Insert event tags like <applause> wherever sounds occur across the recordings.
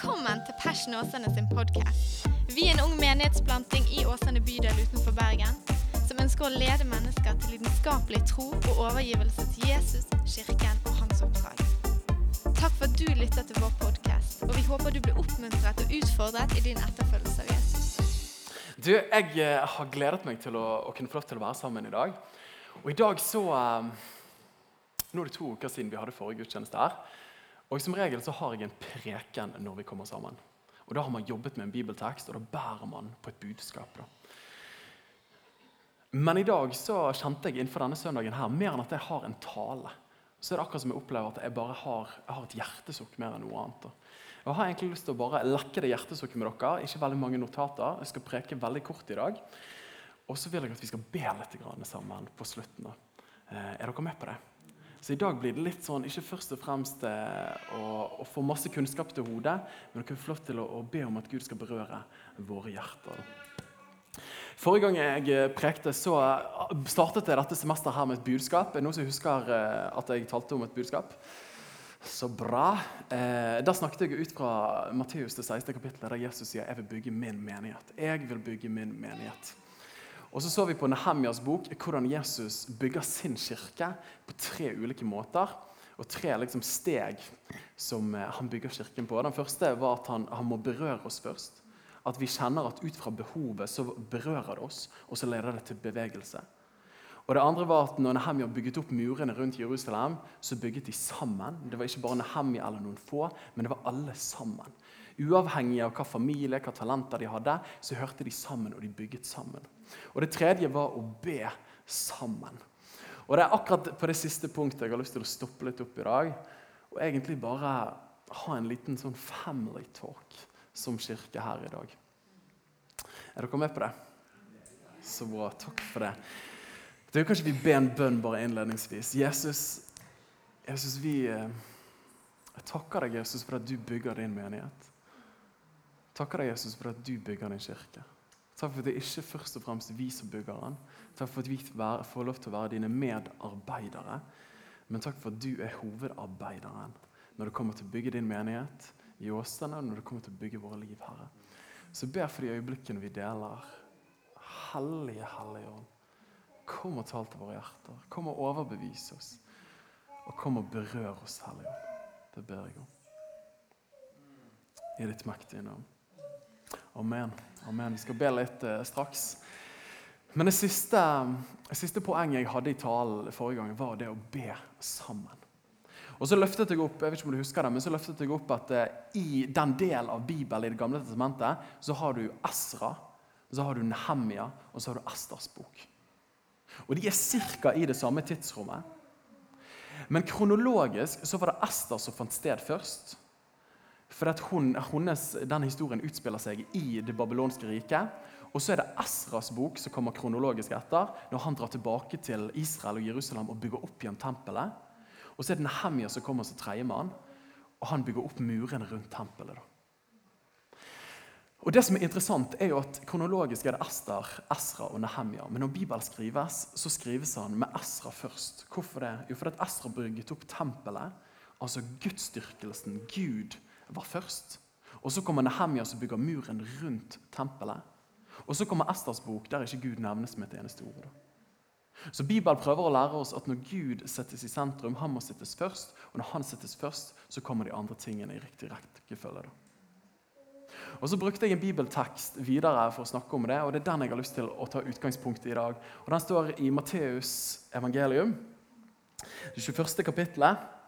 Velkommen til Passion Åsane sin podkast. Vi er en ung menighetsplanting i Åsane bydel utenfor Bergen som ønsker å lede mennesker til lidenskapelig tro og overgivelse til Jesus, kirken og hans oppdrag. Takk for at du lytter til vår podkast, og vi håper du blir oppmuntret og utfordret i din etterfølgelse av Jesus. Du, Jeg eh, har gledet meg til å, å kunne få lov til å være sammen i dag. Og i dag så eh, Nå er det to uker siden vi hadde forrige gudstjeneste her. Og som regel så har jeg en preken når vi kommer sammen. Og Da har man jobbet med en bibeltekst, og da bærer man på et budskap. da. Men i dag så kjente jeg innenfor denne søndagen her, mer enn at jeg har en tale, så er det akkurat som jeg opplever at jeg bare har, jeg har et hjertesukk mer enn noe annet. da. Jeg har egentlig lyst til å bare lekke det hjertesukket med dere. Ikke veldig mange notater. Jeg skal preke veldig kort i dag. Og så vil jeg at vi skal be litt sammen på slutten. Eh, Er dere med på det? Så i dag blir det litt sånn, ikke først og fremst eh, å, å få masse kunnskap til hodet, men dere får lov til å, å be om at Gud skal berøre våre hjerter. Forrige gang jeg eh, prekte, så eh, startet jeg dette semesteret her med et budskap. Er det noen som husker at jeg talte om et budskap? Så bra. Eh, da snakket jeg ut fra Matteus det 16. kapittelet, der Jesus sier 'Jeg vil bygge min menighet'. Jeg vil bygge min menighet. Og så så vi på Nehemjas bok hvordan Jesus bygger sin kirke på tre ulike måter. Og tre liksom steg som eh, han bygger kirken på. Den første var at han, han må berøre oss først. At vi kjenner at ut fra behovet så berører det oss, og så leder det til bevegelse. Og det andre var at når Nehemja bygget opp murene rundt Jerusalem, så bygget de sammen. Det var ikke bare Nehemja eller noen få, men det var alle sammen. Uavhengig av hva familie, hva talenter de hadde, så hørte de sammen, og de bygget sammen. Og Det tredje var å be sammen. Og Det er akkurat på det siste punktet jeg har lyst til å stoppe litt opp i dag. Og egentlig bare ha en liten sånn family talk som kirke her i dag. Er dere med på det? Så bra. Takk for det. Det er Kanskje vi be en bønn bare innledningsvis. Jesus, Jesus vi, eh, jeg takker deg, Jesus, for at du bygger din menighet. Takker deg, Jesus, for at du bygger din kirke. Takk for at det er ikke først og fremst vi som bygger den. Takk for at vi får lov til å være dine medarbeidere. Men takk for at du er hovedarbeideren når det kommer til å bygge din menighet i Åsane, og når det kommer til å bygge våre liv, Herre. Så ber for de øyeblikkene vi deler. Hellige, hellige ånd. Kom og tal til våre hjerter. Kom og overbevis oss. Og kom og berør oss, Hellige Ånd. Det ber jeg om. I ditt mektige navn. Amen. Amen. Vi skal be litt eh, straks. Men det siste, det siste poenget jeg hadde i talen forrige gang, var det å be sammen. Og så løftet jeg opp jeg vet ikke om du husker det, men så løftet jeg opp at eh, i den delen av Bibelen i Det gamle testamentet så har du Esra, så har du Nehemia og så har du Esters bok. Og De er ca. i det samme tidsrommet. Men kronologisk så var det Ester som fant sted først. For hun, hennes, Den historien utspiller seg i det babylonske riket. Og så er det Esras bok som kommer kronologisk etter, når han drar tilbake til Israel og Jerusalem og bygger opp igjen tempelet. Og så er det Nehemia som kommer som tredjemann, og han bygger opp murene rundt tempelet. da. Og det som er interessant er jo at Kronologisk er det Ester, Esra og Nehemia. Men når Bibelen skrives, så skrives han med Esra først. Hvorfor det? Jo, fordi at Esra bygget opp tempelet. Altså gudsdyrkelsen. Gud var først. Og så kommer Nehemja som bygger muren rundt tempelet. Og så kommer Esters bok, der ikke Gud nevnes med et eneste ord. Så Bibelen prøver å lære oss at når Gud settes i sentrum, han må settes først. Og når han settes først, så kommer de andre tingene i riktig rekkefølge. Og Så brukte jeg en bibeltekst videre for å snakke om det, og det er den jeg har lyst til å ta utgangspunkt i i dag. Og Den står i Matteus evangelium, det 21. kapittelet.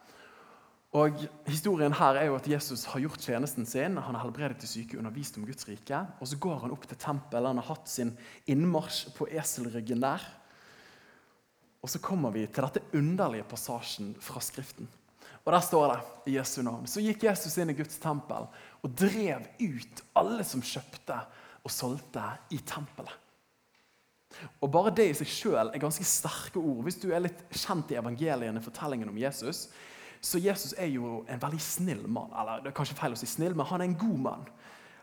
Og Historien her er jo at Jesus har gjort tjenesten sin. Han har helbredet de syke, undervist om Guds rike. Og Så går han opp til tempelet. Han har hatt sin innmarsj på eselryggen der. Og Så kommer vi til dette underlige passasjen fra Skriften. Og Der står det i Jesu navn. Så gikk Jesus inn i Guds tempel og drev ut alle som kjøpte og solgte i tempelet. Og Bare det i seg sjøl er ganske sterke ord. Hvis du er litt kjent i evangeliene, fortellingen om Jesus, så Jesus er jo en veldig snill mann. Eller det er kanskje feil å si snill, men han er en god mann.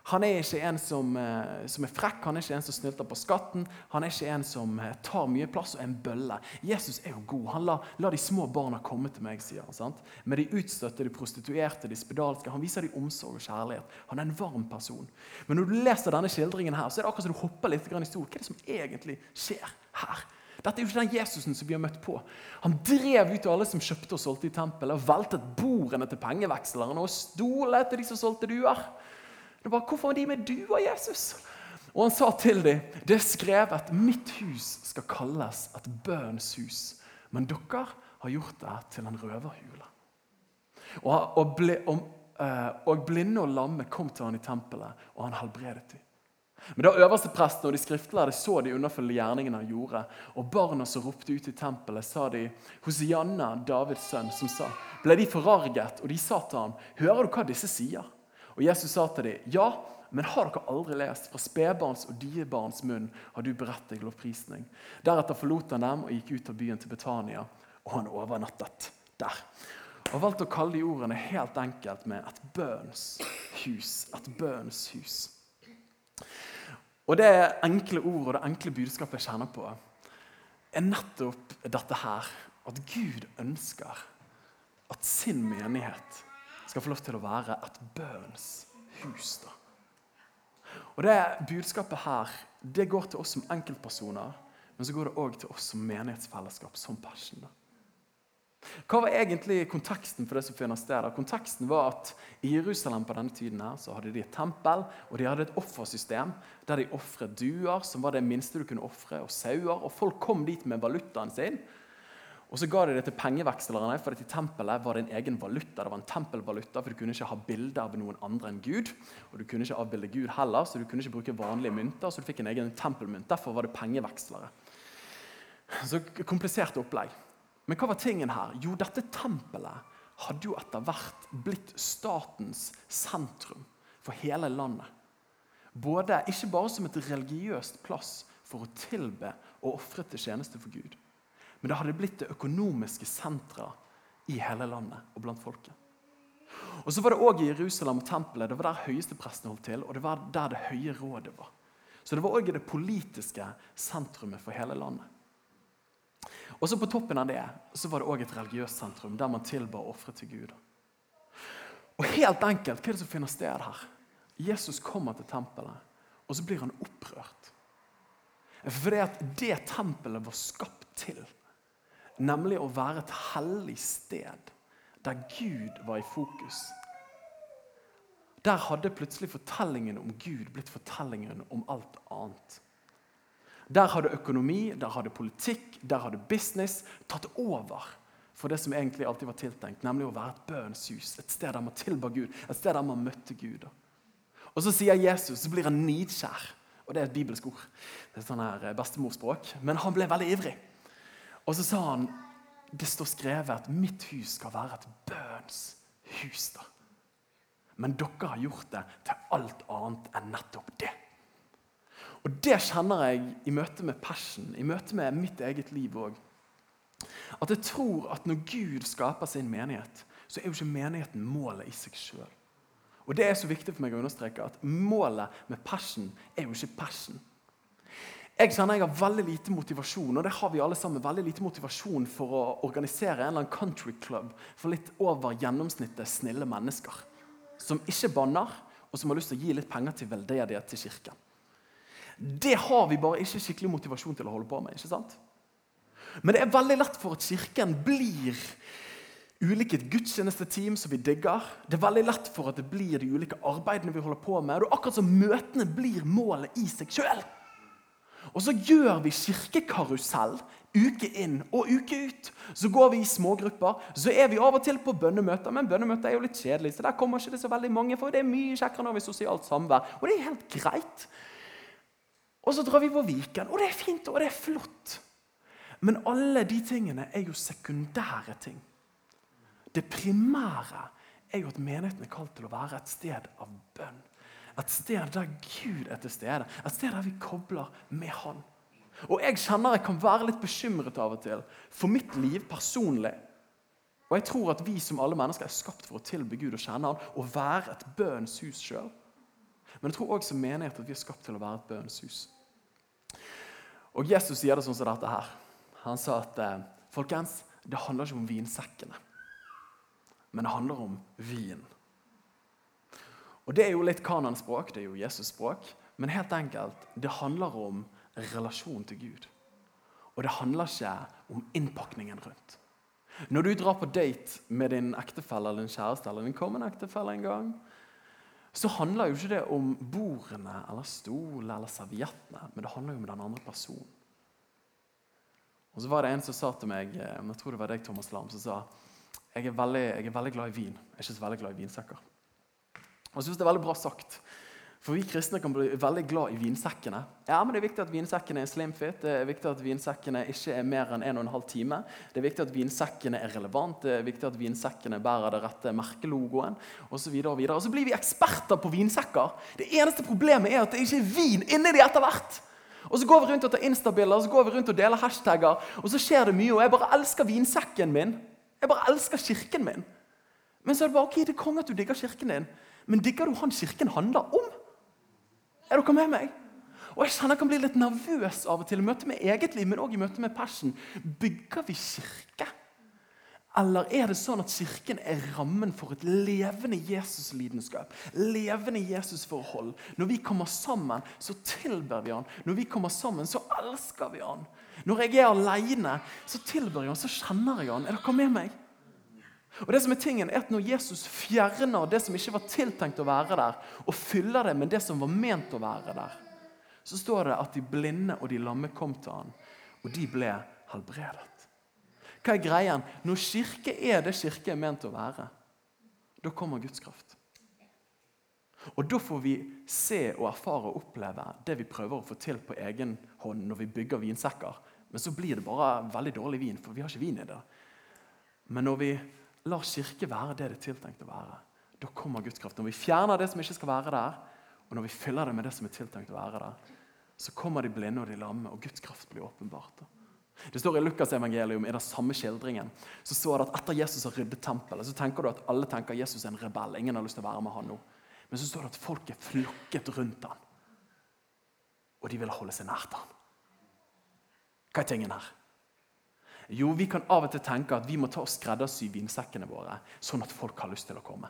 Han er ikke en som, eh, som, er frekk, han er ikke en som snylter på skatten. Han er ikke en som eh, tar mye plass og er en bølle. Jesus er jo god. Han lar la de små barna komme til meg, sier han. sant? Med de utstøtte, de prostituerte, de spedalske. Han viser dem omsorg og kjærlighet. Han er en varm person. Men når du leser denne skildringen, her, så er det akkurat som du hopper litt i stol. Hva er det som egentlig skjer her? Dette er jo ikke den Jesusen som vi har møtt på. Han drev ut alle som kjøpte og solgte i tempelet, og veltet bordene til pengevekslerne og stolet til de som solgte duer. Det var, Hvorfor er de med duer, Jesus? Og han sa til dem det er skrevet mitt hus skal kalles et bønns hus. Men dere har gjort det til en røverhule. Og, og, ble, og, eh, og, blinde og lamme kom til han i tempelet, og han helbredet dem. Men da øverste presten og de skriftlærde så de underfulle gjerningene han gjorde, og barna som ropte ut i tempelet, sa de hos Janna, Davids sønn, som sa, ble de forarget, og de sa til ham, hører du hva disse sier? Og Jesus sa til dem, ja, men har dere aldri lest? Fra spedbarns og diebarns munn har du beredt deg lovprisning. Deretter forlot han dem og gikk ut av byen til Betania, og han overnattet der. Og valgte å kalle de ordene helt enkelt med et bønns hus. Et bønns hus. Og det enkle ord og det enkle budskapet jeg kjenner på, er nettopp dette her. At Gud ønsker at sin menighet skal få lov til å være et bønns hus. da. Og Det budskapet her det går til oss som enkeltpersoner, men så går det òg til oss som menighetsfellesskap, som Passion. Hva var egentlig konteksten for det som finner sted? Konteksten var at I Jerusalem på denne tiden her, så hadde de et tempel og de hadde et offersystem der de ofret duer, som var det minste du kunne ofre, og sauer. og Folk kom dit med valutaen sin og så ga de det til pengevekslerne, for i tempelet var det en egen valuta. Det var en tempelvaluta, for Du kunne ikke ha bilde av noen andre enn Gud. Og du kunne ikke avbilde Gud heller, så du kunne ikke bruke vanlige mynter. Så du fikk en egen tempelmynt. Derfor var det pengevekslere. Så komplisert opplegg. Men hva var tingen her? Jo, dette tempelet hadde jo etter hvert blitt statens sentrum for hele landet. Både, ikke bare som et religiøst plass for å tilbe og ofre til tjeneste for Gud men det hadde blitt det økonomiske senteret i hele landet og blant folket. Og så var det òg i Jerusalem og tempelet. Det var der høyeste prestene holdt til, og det var der det høye rådet var. Så det var òg det politiske sentrumet for hele landet. Og så På toppen av det så var det òg et religiøst sentrum der man tilba ofre til Gud. Og helt enkelt, Hva er det som finner sted her? Jesus kommer til tempelet, og så blir han opprørt. Fordi at det tempelet var skapt til Nemlig å være et hellig sted der Gud var i fokus. Der hadde plutselig fortellingen om Gud blitt fortellingen om alt annet. Der hadde økonomi, der hadde politikk, der hadde business tatt over for det som egentlig alltid var tiltenkt, nemlig å være et bønns hus. Et sted der man tilba Gud, et sted der man møtte Gud. Og Så sier Jesus, så blir han nidskjær. Og det er et bibelsk ord. Det er sånn her bestemorspråk. Men han ble veldig ivrig. Og så sa han det står skrevet at 'mitt hus skal være et bønns hus'. da. Men dere har gjort det til alt annet enn nettopp det. Og Det kjenner jeg i møte med passion, i møte med mitt eget liv òg. At jeg tror at når Gud skaper sin menighet, så er jo ikke menigheten målet i seg sjøl. Og det er så viktig for meg å understreke at målet med passion er jo ikke passion. Jeg kjenner jeg har veldig lite motivasjon og det har vi alle sammen, veldig lite motivasjon for å organisere en eller annen country club for litt over gjennomsnittet snille mennesker. Som ikke banner, og som har lyst til å gi litt penger til veldedighet til kirken. Det har vi bare ikke skikkelig motivasjon til å holde på med. ikke sant? Men det er veldig lett for at Kirken blir ulike gudstjenesteteam som vi digger. Det er veldig lett for at det blir de ulike arbeidene vi holder på med. Og akkurat som møtene blir målet i seg sjøl. Og så gjør vi kirkekarusell uke inn og uke ut. Så går vi i smågrupper. Så er vi av og til på bønnemøter, men bønnemøter er jo litt kjedelig. Så der kommer ikke det så veldig mange, for det er mye kjekkere når vi har sosialt samvær. Og det er helt greit. Og så drar vi på Viken, og det er fint, og det er flott. Men alle de tingene er jo sekundære ting. Det primære er jo at menigheten er kalt til å være et sted av bønn. Et sted der Gud er til stede. Et sted der vi kobler med Han. Og Jeg kjenner jeg kan være litt bekymret av og til for mitt liv personlig. Og jeg tror at vi som alle mennesker er skapt for å tilbe Gud og kjenne Han og være et bønns hus sjøl. Men jeg tror også som menighet at vi er skapt til å være et bønnens hus. Og Jesus sier det sånn som dette her. Han sa at eh, folkens, det handler ikke om vinsekkene, men det handler om vin. Og Det er jo litt kanonspråk, det er jo Jesus-språk, men helt enkelt, det handler om relasjon til Gud. Og det handler ikke om innpakningen rundt. Når du drar på date med din ektefelle eller din kjæreste eller din kommende ektefelle en gang, så handler jo ikke det om bordene eller stolene eller serviettene, men det handler jo om den andre personen. Og så var det en som sa til meg eh, jeg tror det var deg, Thomas Lam, som sa jeg er, veldig, jeg er veldig glad i vin. Jeg er ikke så veldig glad i vinsekker. Og jeg synes det er veldig bra sagt. For vi kristne kan bli veldig glad i vinsekkene. Ja, men Det er viktig at vinsekkene er slimfit, det er viktig at vinsekkene ikke er mer enn 1 12 time. Det er viktig at vinsekkene er relevant, det er viktig at vinsekkene bærer det rette merkelogoen. Og, og, og så blir vi eksperter på vinsekker. Det eneste problemet er at det ikke er vin inni de etter hvert. Og så går vi rundt og tar instabilder og så går vi rundt og deler hashtagger, og så skjer det mye. Og jeg bare elsker vinsekken min. Jeg bare elsker kirken min. Men så er det bare ok, det er konge at du digger kirken din, men digger du han kirken handler om? Er dere med meg? Og Jeg kjenner jeg kan bli litt nervøs av og til i møte med eget liv, men også i møte med passion. Bygger vi kirke? Eller er det sånn at Kirken er rammen for et levende Jesus-lidenskap? Levende Jesus-forhold. Når vi kommer sammen, så tilber vi han. Når vi kommer sammen, så elsker vi han. Når jeg er alene, så tilber jeg han, så kjenner jeg han. Er dere med meg? Og det som er tingen er at Når Jesus fjerner det som ikke var tiltenkt å være der, og fyller det med det som var ment å være der, så står det at de blinde og de lamme kom til han, og de ble helbredet. Hva er greien? Når kirke er det kirke er ment å være, da kommer Guds kraft. Og Da får vi se og erfare og oppleve det vi prøver å få til på egen hånd når vi bygger vinsekker. Men så blir det bare veldig dårlig vin, for vi har ikke vin i det. Men når vi lar kirke være det det er tiltenkt å være. Da kommer Guds kraft. Når vi fjerner det som ikke skal være der, og når vi fyller det med det som er tiltenkt å være der, så kommer de blinde og de lamme, og Guds kraft blir åpenbart. Det står I Lukas evangelium i den samme skildringen så står det at etter Jesus har ryddet tempelet, så tenker du at alle tenker at Jesus er en rebell. Ingen har lyst til å være med han nå. Men så står det at folk er flokket rundt han. Og de vil holde seg nært han. Hva er tingen her? Jo, vi kan av og til tenke at vi må ta og skreddersy vinsekkene våre, sånn at folk har lyst til å komme.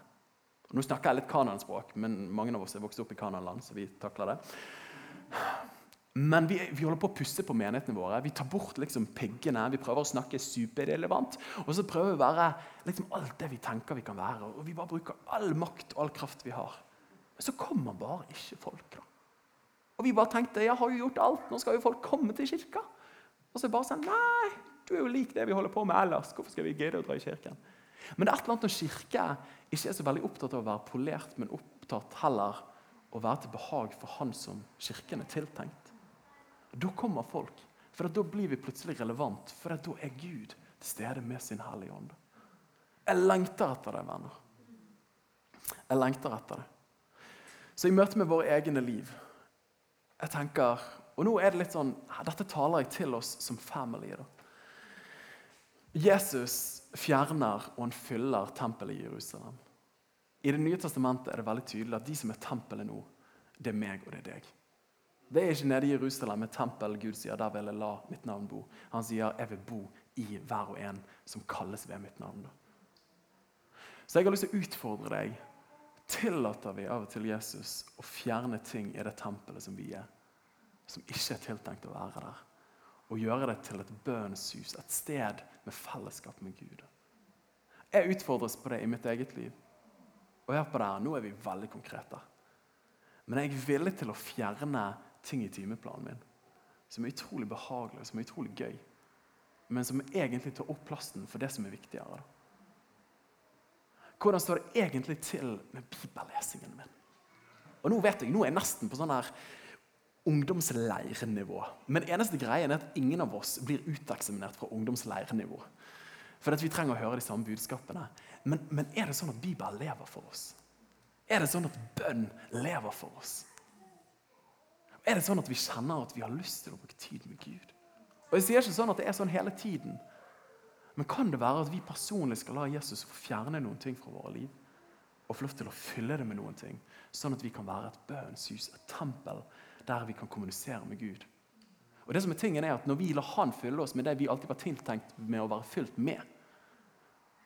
Nå snakker jeg litt kanonspråk, men mange av oss er vokst opp i kanonland, så vi takler det. Men vi, vi, holder på å pusse på menighetene våre. Vi tar bort liksom piggene. Vi prøver å snakke superrelevant. Og så prøver vi å være liksom alt det vi tenker vi kan være. Og vi bare bruker all makt og all kraft vi har. Men så kommer bare ikke folk. da. Og vi bare tenkte jeg har jo gjort alt, nå skal jo folk komme til kirka. Og så bare sånn Nei, du er jo lik det vi holder på med ellers. Hvorfor skal vi gidde å dra i kirken? Men det er et eller annet når kirke ikke er så veldig opptatt av å være polert, men opptatt heller å være til behag for han som kirken er tiltenkt. Da kommer folk. For da blir vi plutselig relevant, for da er Gud til stede med sin Hellige Ånd. Jeg lengter etter det, venner. Jeg lengter etter det. Så i møte med våre egne liv jeg tenker, Og nå er det litt sånn, Dette taler jeg til oss som family. da. Jesus fjerner og han fyller tempelet i Jerusalem. I Det nye testamentet er det veldig tydelig at de som er tempelet nå, det er meg og det er deg. Det er ikke nede i Jerusalem et tempel Gud sier der vil jeg la mitt navn bo. Han sier jeg vil bo i hver og en som kalles ved mitt navn. Så jeg har lyst til å utfordre deg. Tillater vi av og til Jesus å fjerne ting i det tempelet som vi er, som ikke er tiltenkt å være der? og gjøre det til et bønnshus, et sted med fellesskap med Gud. Jeg utfordres på det i mitt eget liv. Og hør på det her, Nå er vi veldig konkrete. Men jeg er villig til å fjerne ting i timeplanen min som er utrolig behagelig som er utrolig gøy, men som egentlig tar opp plassen for det som er viktigere. Hvordan står det egentlig til med bibellesingen min? Og Nå vet jeg, nå er jeg nesten på sånn her ungdomsleirnivå. Men eneste greien er at ingen av oss blir uteksaminert fra ungdomsleirnivå. For vi trenger å høre de samme budskapene. Men, men, er det sånn at Bibelen lever for oss? Er det sånn at bønn lever for oss? Er det sånn at vi kjenner at vi har lyst til å bruke tid med Gud? Og Jeg sier ikke sånn at det er sånn hele tiden. Men kan det være at vi personlig skal la Jesus få fjerne noen ting fra våre liv? og få lov til å fylle det med noen ting. Sånn at vi kan være et bønnshus, et tempel der vi kan kommunisere med Gud. Og det som er tingen er at Når vi lar Han fylle oss med det vi alltid var tiltenkt med å være fylt med,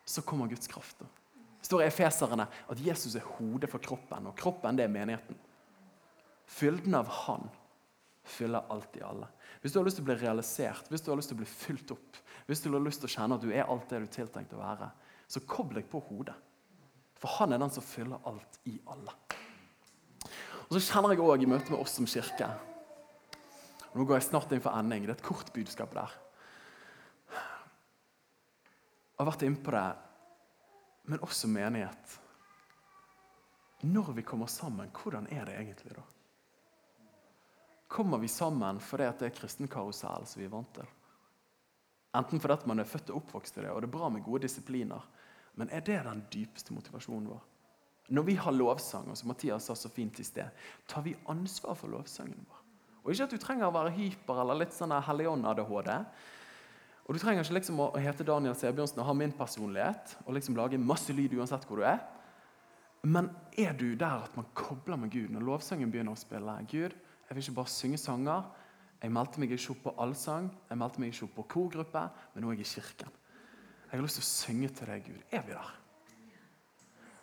så kommer Guds kraft. Det står i Efeserne at Jesus er hodet for kroppen, og kroppen det er menigheten. Fylden av Han fyller alt i alle. Hvis du har lyst til å bli realisert, hvis du har lyst til å bli fylt opp, hvis du har lyst til å kjenne at du er alt det du er tiltenkt å være, så kobl deg på hodet. For han er den som fyller alt i alle. Og så kjenner jeg òg i møte med oss som kirke Nå går jeg snart inn for ending. Det er et kort budskap der. Jeg har vært inne på det, men også menighet. Når vi kommer sammen, hvordan er det egentlig da? Kommer vi sammen fordi det er kristen karusell som vi er vant til? Enten fordi man er født og oppvokst i det, og det er bra med gode disipliner. Men er det den dypeste motivasjonen vår? Når vi har lovsang, og som Mathias sa så fint i sted, tar vi ansvar for lovsangen vår. Og Ikke at du trenger å være hyper eller litt sånn helligånd-ADHD. Og Du trenger ikke liksom å hete Daniel Sebjørnsen og ha min personlighet og liksom lage masse lyd uansett hvor du er. Men er du der at man kobler med Gud når lovsangen begynner å spille? Gud, jeg vil ikke bare synge sanger. Jeg meldte meg ikke opp på allsang, jeg meldte meg ikke opp på korgruppe, men nå er jeg i kirken. Jeg har lyst til å synge til deg, Gud. Er vi der?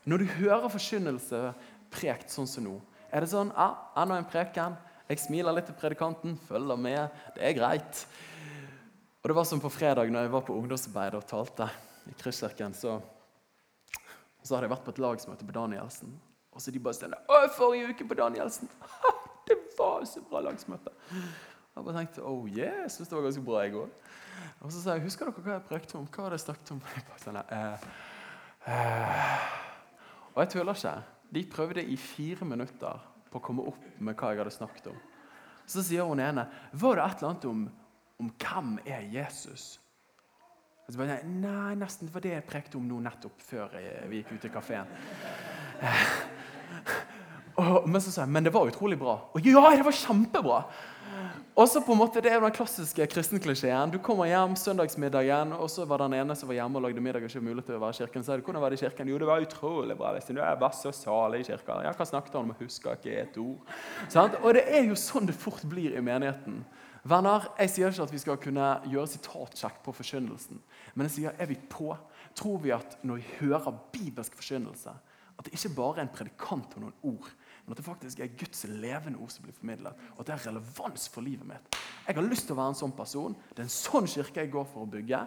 Når du hører forkynnelse prekt sånn som nå, er det sånn ja, enda en preken, jeg smiler litt til predikanten, følger med. Det er greit. Og det var som på fredag når jeg var på ungdomsarbeid og talte i Kristkirken. Så, så hadde jeg vært på et lagsmøte på Danielsen. Og så de bare stille, 'Å, forrige uke på Danielsen!' <laughs> det var så bra lagsmøte. Jeg bare tenkte oh yeah, jeg synes det var ganske bra, jeg òg. Og så sa jeg 'Husker dere hva jeg prekte om?' Hva hadde jeg snakket om? <laughs> Jeg bare sånn, eh, eh. Og jeg tuller ikke. De prøvde i fire minutter på å komme opp med hva jeg hadde snakket om. Så sier hun ene var det et eller annet om, om hvem er Jesus og så bare, Nei, nesten det var det jeg prekte om nå nettopp før vi gikk ut i kafeen. <laughs> men så sa jeg men det var utrolig bra. Og ja, det var kjempebra! Og så på en måte, Det er den klassiske kristenklisjeen. Du kommer hjem søndagsmiddagen, og så var den ene som var hjemme og lagde middag. og ikke mulig til å være i kirken. Så var det i kirken? Jo, det var utrolig bra. Liksom. er var så salig i kirken. Ja, hva snakket han om? Husker ikke et ord. Sånn? Og det er jo sånn det fort blir i menigheten. Venner, Jeg sier ikke at vi skal kunne gjøre sitatsjekk på forkynnelsen. Men jeg sier, er vi på? Tror vi at når vi hører bibelsk forkynnelse, at det ikke bare er en predikant og noen ord, men at det faktisk er Guds levende ord som blir formidlet. Og at det er relevans for livet mitt. Jeg har lyst til å være en sånn person. Det er en sånn kirke jeg går for å bygge.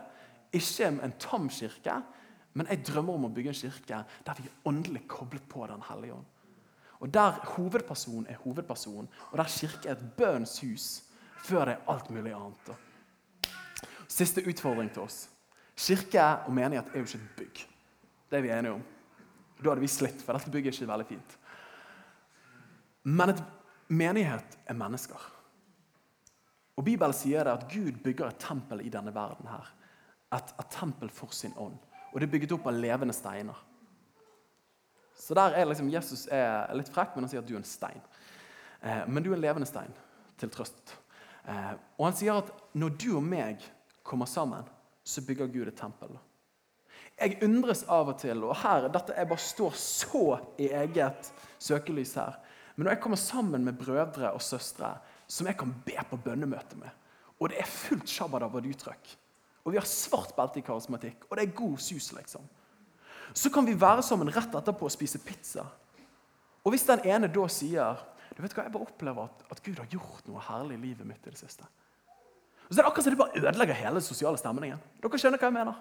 Ikke en tam kirke, men jeg drømmer om å bygge en kirke der vi er åndelig koblet på Den hellige ånd. Og Der hovedpersonen er hovedpersonen, og der kirke er et bønns hus før det er alt mulig annet. Siste utfordring til oss. Kirke og menighet er jo ikke et bygg. Det er vi enige om. Da hadde vi slitt, for dette bygget er ikke veldig fint. Men et menighet er mennesker. Og Bibelen sier det at Gud bygger et tempel i denne verden. her. Et, et tempel for sin ånd. Og det er bygget opp av levende steiner. Så der er liksom Jesus er litt frekk, men han sier at du er en stein. Eh, men du er en levende stein, til trøst. Eh, og han sier at når du og meg kommer sammen, så bygger Gud et tempel. Jeg undres av og til, og her, dette jeg bare står så i eget søkelys her men når jeg kommer sammen med brødre og søstre som jeg kan be på bønnemøte med, og det er fullt shabadabad-uttrykk, og vi har svart belte i karismatikk, og det er god sus, liksom, så kan vi være sammen rett etterpå og spise pizza. Og hvis den ene da sier du vet hva, Jeg bare opplever at, at Gud har gjort noe herlig i livet mitt i det siste. Og så er det akkurat som det bare ødelegger hele den sosiale stemningen. Dere skjønner hva jeg mener.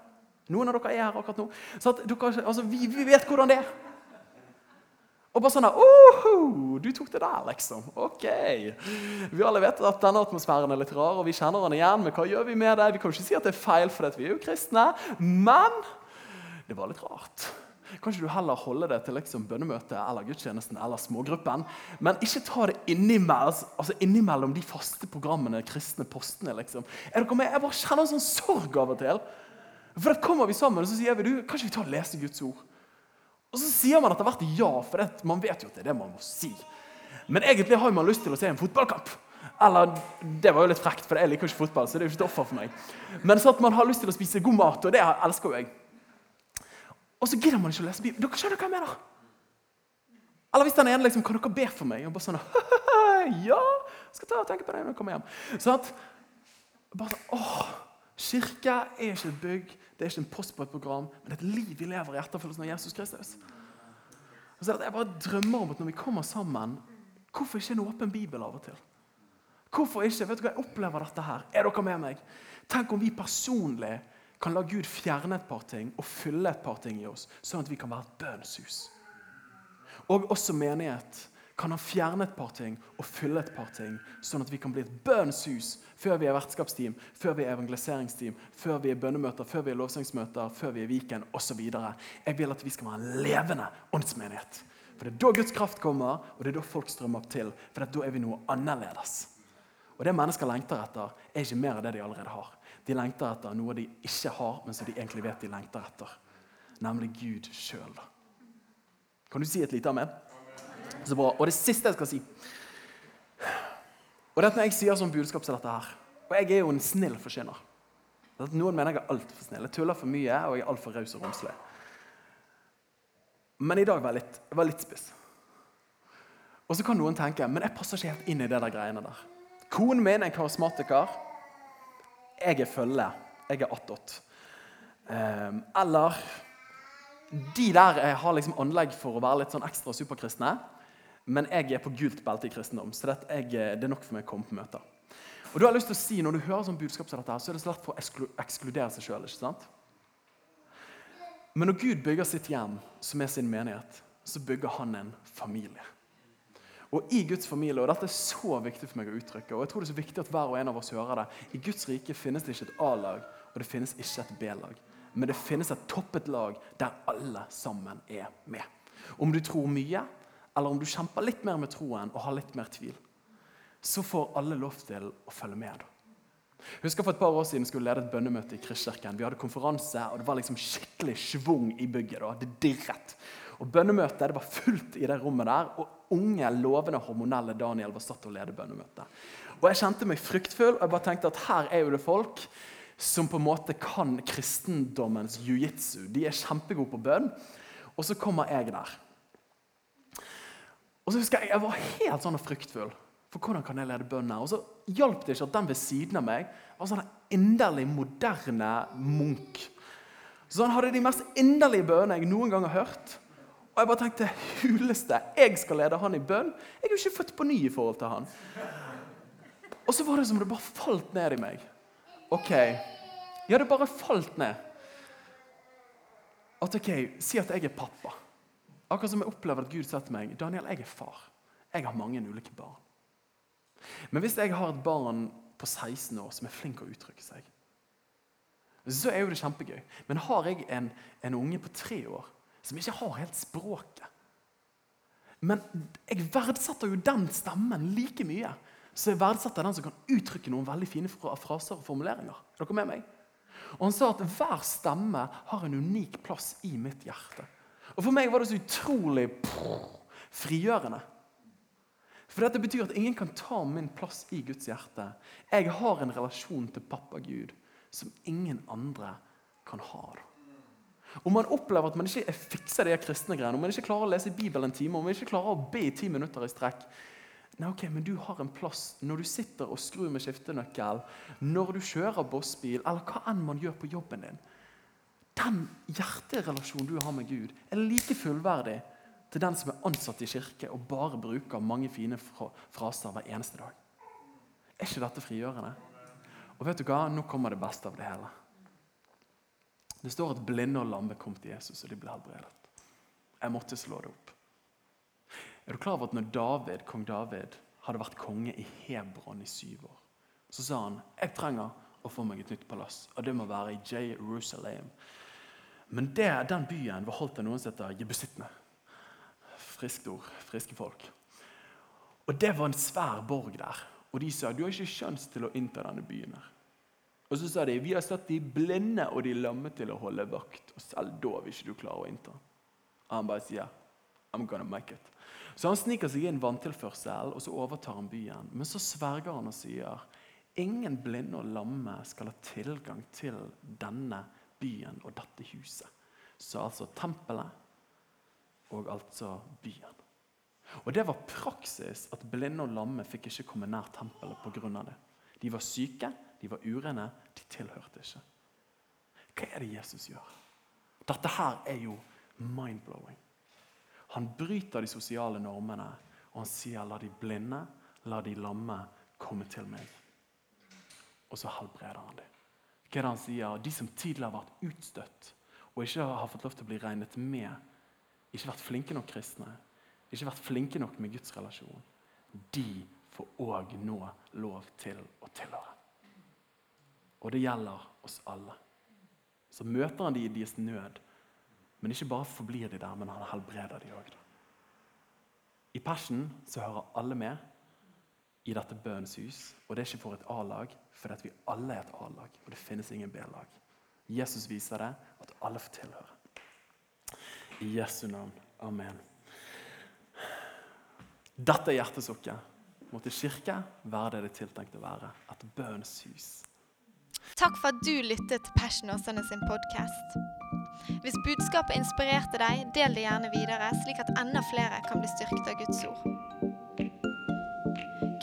Noen av dere er her akkurat nå. Så dere, altså, vi, vi vet hvordan det er. Og bare sånn oh, Du tok det der, liksom. Ok. Vi alle vet at denne atmosfæren er litt rar, og vi kjenner den igjen. Men hva gjør vi med det? Vi kan jo ikke si at det er feil, for vi er jo kristne. Men det var litt rart. Kanskje du heller holder det til liksom bønnemøtet eller gudstjenesten eller smågruppen. Men ikke ta det innimellom, altså innimellom de faste programmene, kristne postene. liksom. Er dere med? Jeg bare kjenner en sånn sorg av og til. For da kommer vi sammen og så sier vi, du, kanskje vi tar og lese Guds ord. Og så sier man etter hvert ja, for det, man vet jo at det er det man må si. Men egentlig har man lyst til å se en fotballkamp. Eller, Det var jo litt frekt, for jeg liker ikke fotball. så det er jo ikke et offer for meg. Men så at man har lyst til å spise god mat, og det elsker jo jeg. Og så gidder man ikke å lese Bibelen. Dere skjønner hva jeg mener? Eller hvis den ene liksom, kan dere be for meg? Og bare sånn, <laughs> ja, skal ta og tenke på det når jeg kommer hjem. Så at, bare sånn, åh, Kirke er ikke et bygg, det er ikke en post på et program, men et liv vi lever i etterfølgelsen av Jesus Kristus. Og så Jeg bare drømmer om at når vi kommer sammen, hvorfor ikke en åpen bibel av og til? Hvorfor ikke? Vet du hva, Jeg opplever dette her. Er dere med meg? Tenk om vi personlig kan la Gud fjerne et par ting og fylle et par ting i oss, sånn at vi kan være et bønnshus. Og også menighet kan han fjerne et par ting og fylle et par ting, sånn at vi kan bli et bønnshus før vi er vertskapsteam, før vi er evangeliseringsteam, før vi er bønnemøter, før vi er lovsangsmøter, før vi er Viken osv. Jeg vil at vi skal være en levende åndsmenighet. For Det er da Guds kraft kommer, og det er da folk strømmer opp til. For da er vi noe annerledes. Og Det mennesker lengter etter, er ikke mer av det de allerede har. De lengter etter noe de ikke har, men som de egentlig vet de lengter etter. Nemlig Gud sjøl. Kan du si et lite amen? Så bra. Og det siste jeg skal si Og det at Når jeg sier sånn budskap til dette her Og jeg er jo en snill forkynner. Noen mener jeg er altfor snill. Jeg tuller for mye, og jeg er altfor raus og romslig. Men i dag var jeg litt, var litt spiss. Og så kan noen tenke men jeg passer ikke helt inn i det der greiene der. Konen min er karismatiker. Jeg er følge. Jeg er attåt. Um, eller de der jeg har liksom anlegg for å være litt sånn ekstra superkristne. Men jeg er på gult belte i kristendom, så er, det er nok for meg å komme på møter. Og du har lyst til å si, Når du hører sånn budskap som dette, så er det så lett for å ekskludere seg sjøl. Men når Gud bygger sitt hjem, som er sin menighet, så bygger han en familie. Og i Guds familie, og Dette er så viktig for meg å uttrykke, og jeg tror det er så viktig at hver og en av oss hører det. I Guds rike finnes det ikke et A-lag, og det finnes ikke et B-lag men det finnes et toppet lag der alle sammen er med. Om du tror mye, eller om du kjemper litt mer med troen og har litt mer tvil, så får alle lov til å følge med. Jeg husker For et par år siden skulle lede et bønnemøte i Kristkirken. Vi hadde konferanse, og det var liksom skikkelig schwung i bygget. Da. Det dirret. Og Bønnemøtet det var fullt i det rommet der, og unge, lovende, hormonelle Daniel var satt å lede bønnemøtet. Og Jeg kjente meg fryktfull, og jeg bare tenkte at her er jo det folk som på en måte kan kristendommens jiu-jitsu. De er kjempegode på bønn. Og så kommer jeg der. Og så husker Jeg jeg var helt sånn fryktfull. For hvordan kan jeg lede bønn her? Og så hjalp det ikke at den ved siden av meg var sånn inderlig moderne munk. Så han hadde de mest inderlige bønnene jeg noen gang har hørt. Og jeg bare tenkte huleste, jeg skal lede han i bønn. Jeg er jo ikke født på ny i forhold til han. Og så var det som det bare falt ned i meg. OK. Ja, det bare falt ned. At ok, Si at jeg er pappa. Akkurat som jeg opplever at Gud sier til meg Daniel, jeg er far. Jeg har mange ulike barn. Men hvis jeg har et barn på 16 år som er flink til å uttrykke seg, så er jo det kjempegøy. Men har jeg en, en unge på tre år som ikke har helt språket Men jeg verdsetter jo den stemmen like mye så jeg verdsetter den som kan uttrykke noen veldig fine fraser og formuleringer. Er dere med meg? Og Han sa at hver stemme har en unik plass i mitt hjerte. Og For meg var det så utrolig frigjørende. For dette betyr at ingen kan ta min plass i Guds hjerte. Jeg har en relasjon til pappa Gud som ingen andre kan ha. Om man opplever at man ikke fikser de kristne greiene, om man ikke klarer å lese Bibelen en time, om man ikke klarer å be i ti minutter i strekk, Nei, ok, Men du har en plass når du sitter og skrur med skiftenøkkel, når du kjører bossbil, eller hva enn man gjør på jobben din. Den hjerterelasjonen du har med Gud, er like fullverdig til den som er ansatt i kirke og bare bruker mange fine fraser hver eneste dag. Er ikke dette frigjørende? Og vet du hva? Nå kommer det beste av det hele. Det står at blinde og lamme kom til Jesus, og de ble helbredet. Jeg måtte slå det opp. Er du klar over at når David, kong David hadde vært konge i Hebron i syv år, så sa han jeg trenger å få meg et nytt palass, og det må være i Jerusalem. Men det, den byen var holdt av noen som heter jebusittene. Friskt ord. Friske folk. Og Det var en svær borg der. Og de sa du har ikke sjanse til å innta denne byen. her. Og så sa de vi har satt de blinde og de lamme til å holde vakt. Og selv da vil ikke du klare å innta. Og han bare sier I'm gonna make it. Så han sniker seg inn vanntilførsel, og så overtar han byen. Men så sverger han og sier ingen blinde og lamme skal ha tilgang til denne byen og dette huset. Så altså tempelet og altså byen. Og det var praksis at blinde og lamme fikk ikke komme nær tempelet pga. det. De var syke, de var urene, de tilhørte ikke. Hva er det Jesus gjør? Dette her er jo mind-blowing. Han bryter de sosiale normene, og han sier 'la de blinde, la de lamme komme til meg'. Og så helbreder han dem. Hva er det han sier? De som tidligere har vært utstøtt og ikke har fått lov til å bli regnet med, ikke vært flinke nok kristne, ikke vært flinke nok med Guds relasjon, de får òg nå lov til å tilhøre. Og det gjelder oss alle. Så møter han de i deres nød, men ikke bare forblir de der, men han helbreder de òg. I persen så hører alle med i dette bønnens hus. Og det er ikke for et A-lag, for vi alle er et A-lag. Og det finnes ingen B-lag. Jesus viser det, at alle får tilhøre. I Jesu navn. Amen. Dette er hjertesukket. Måtte kirke være det det er tiltenkt å være. Et bønns hus. Takk for at du lyttet til Passion Åsane sin podkast. Hvis budskapet inspirerte deg, del det gjerne videre, slik at enda flere kan bli styrket av Guds ord.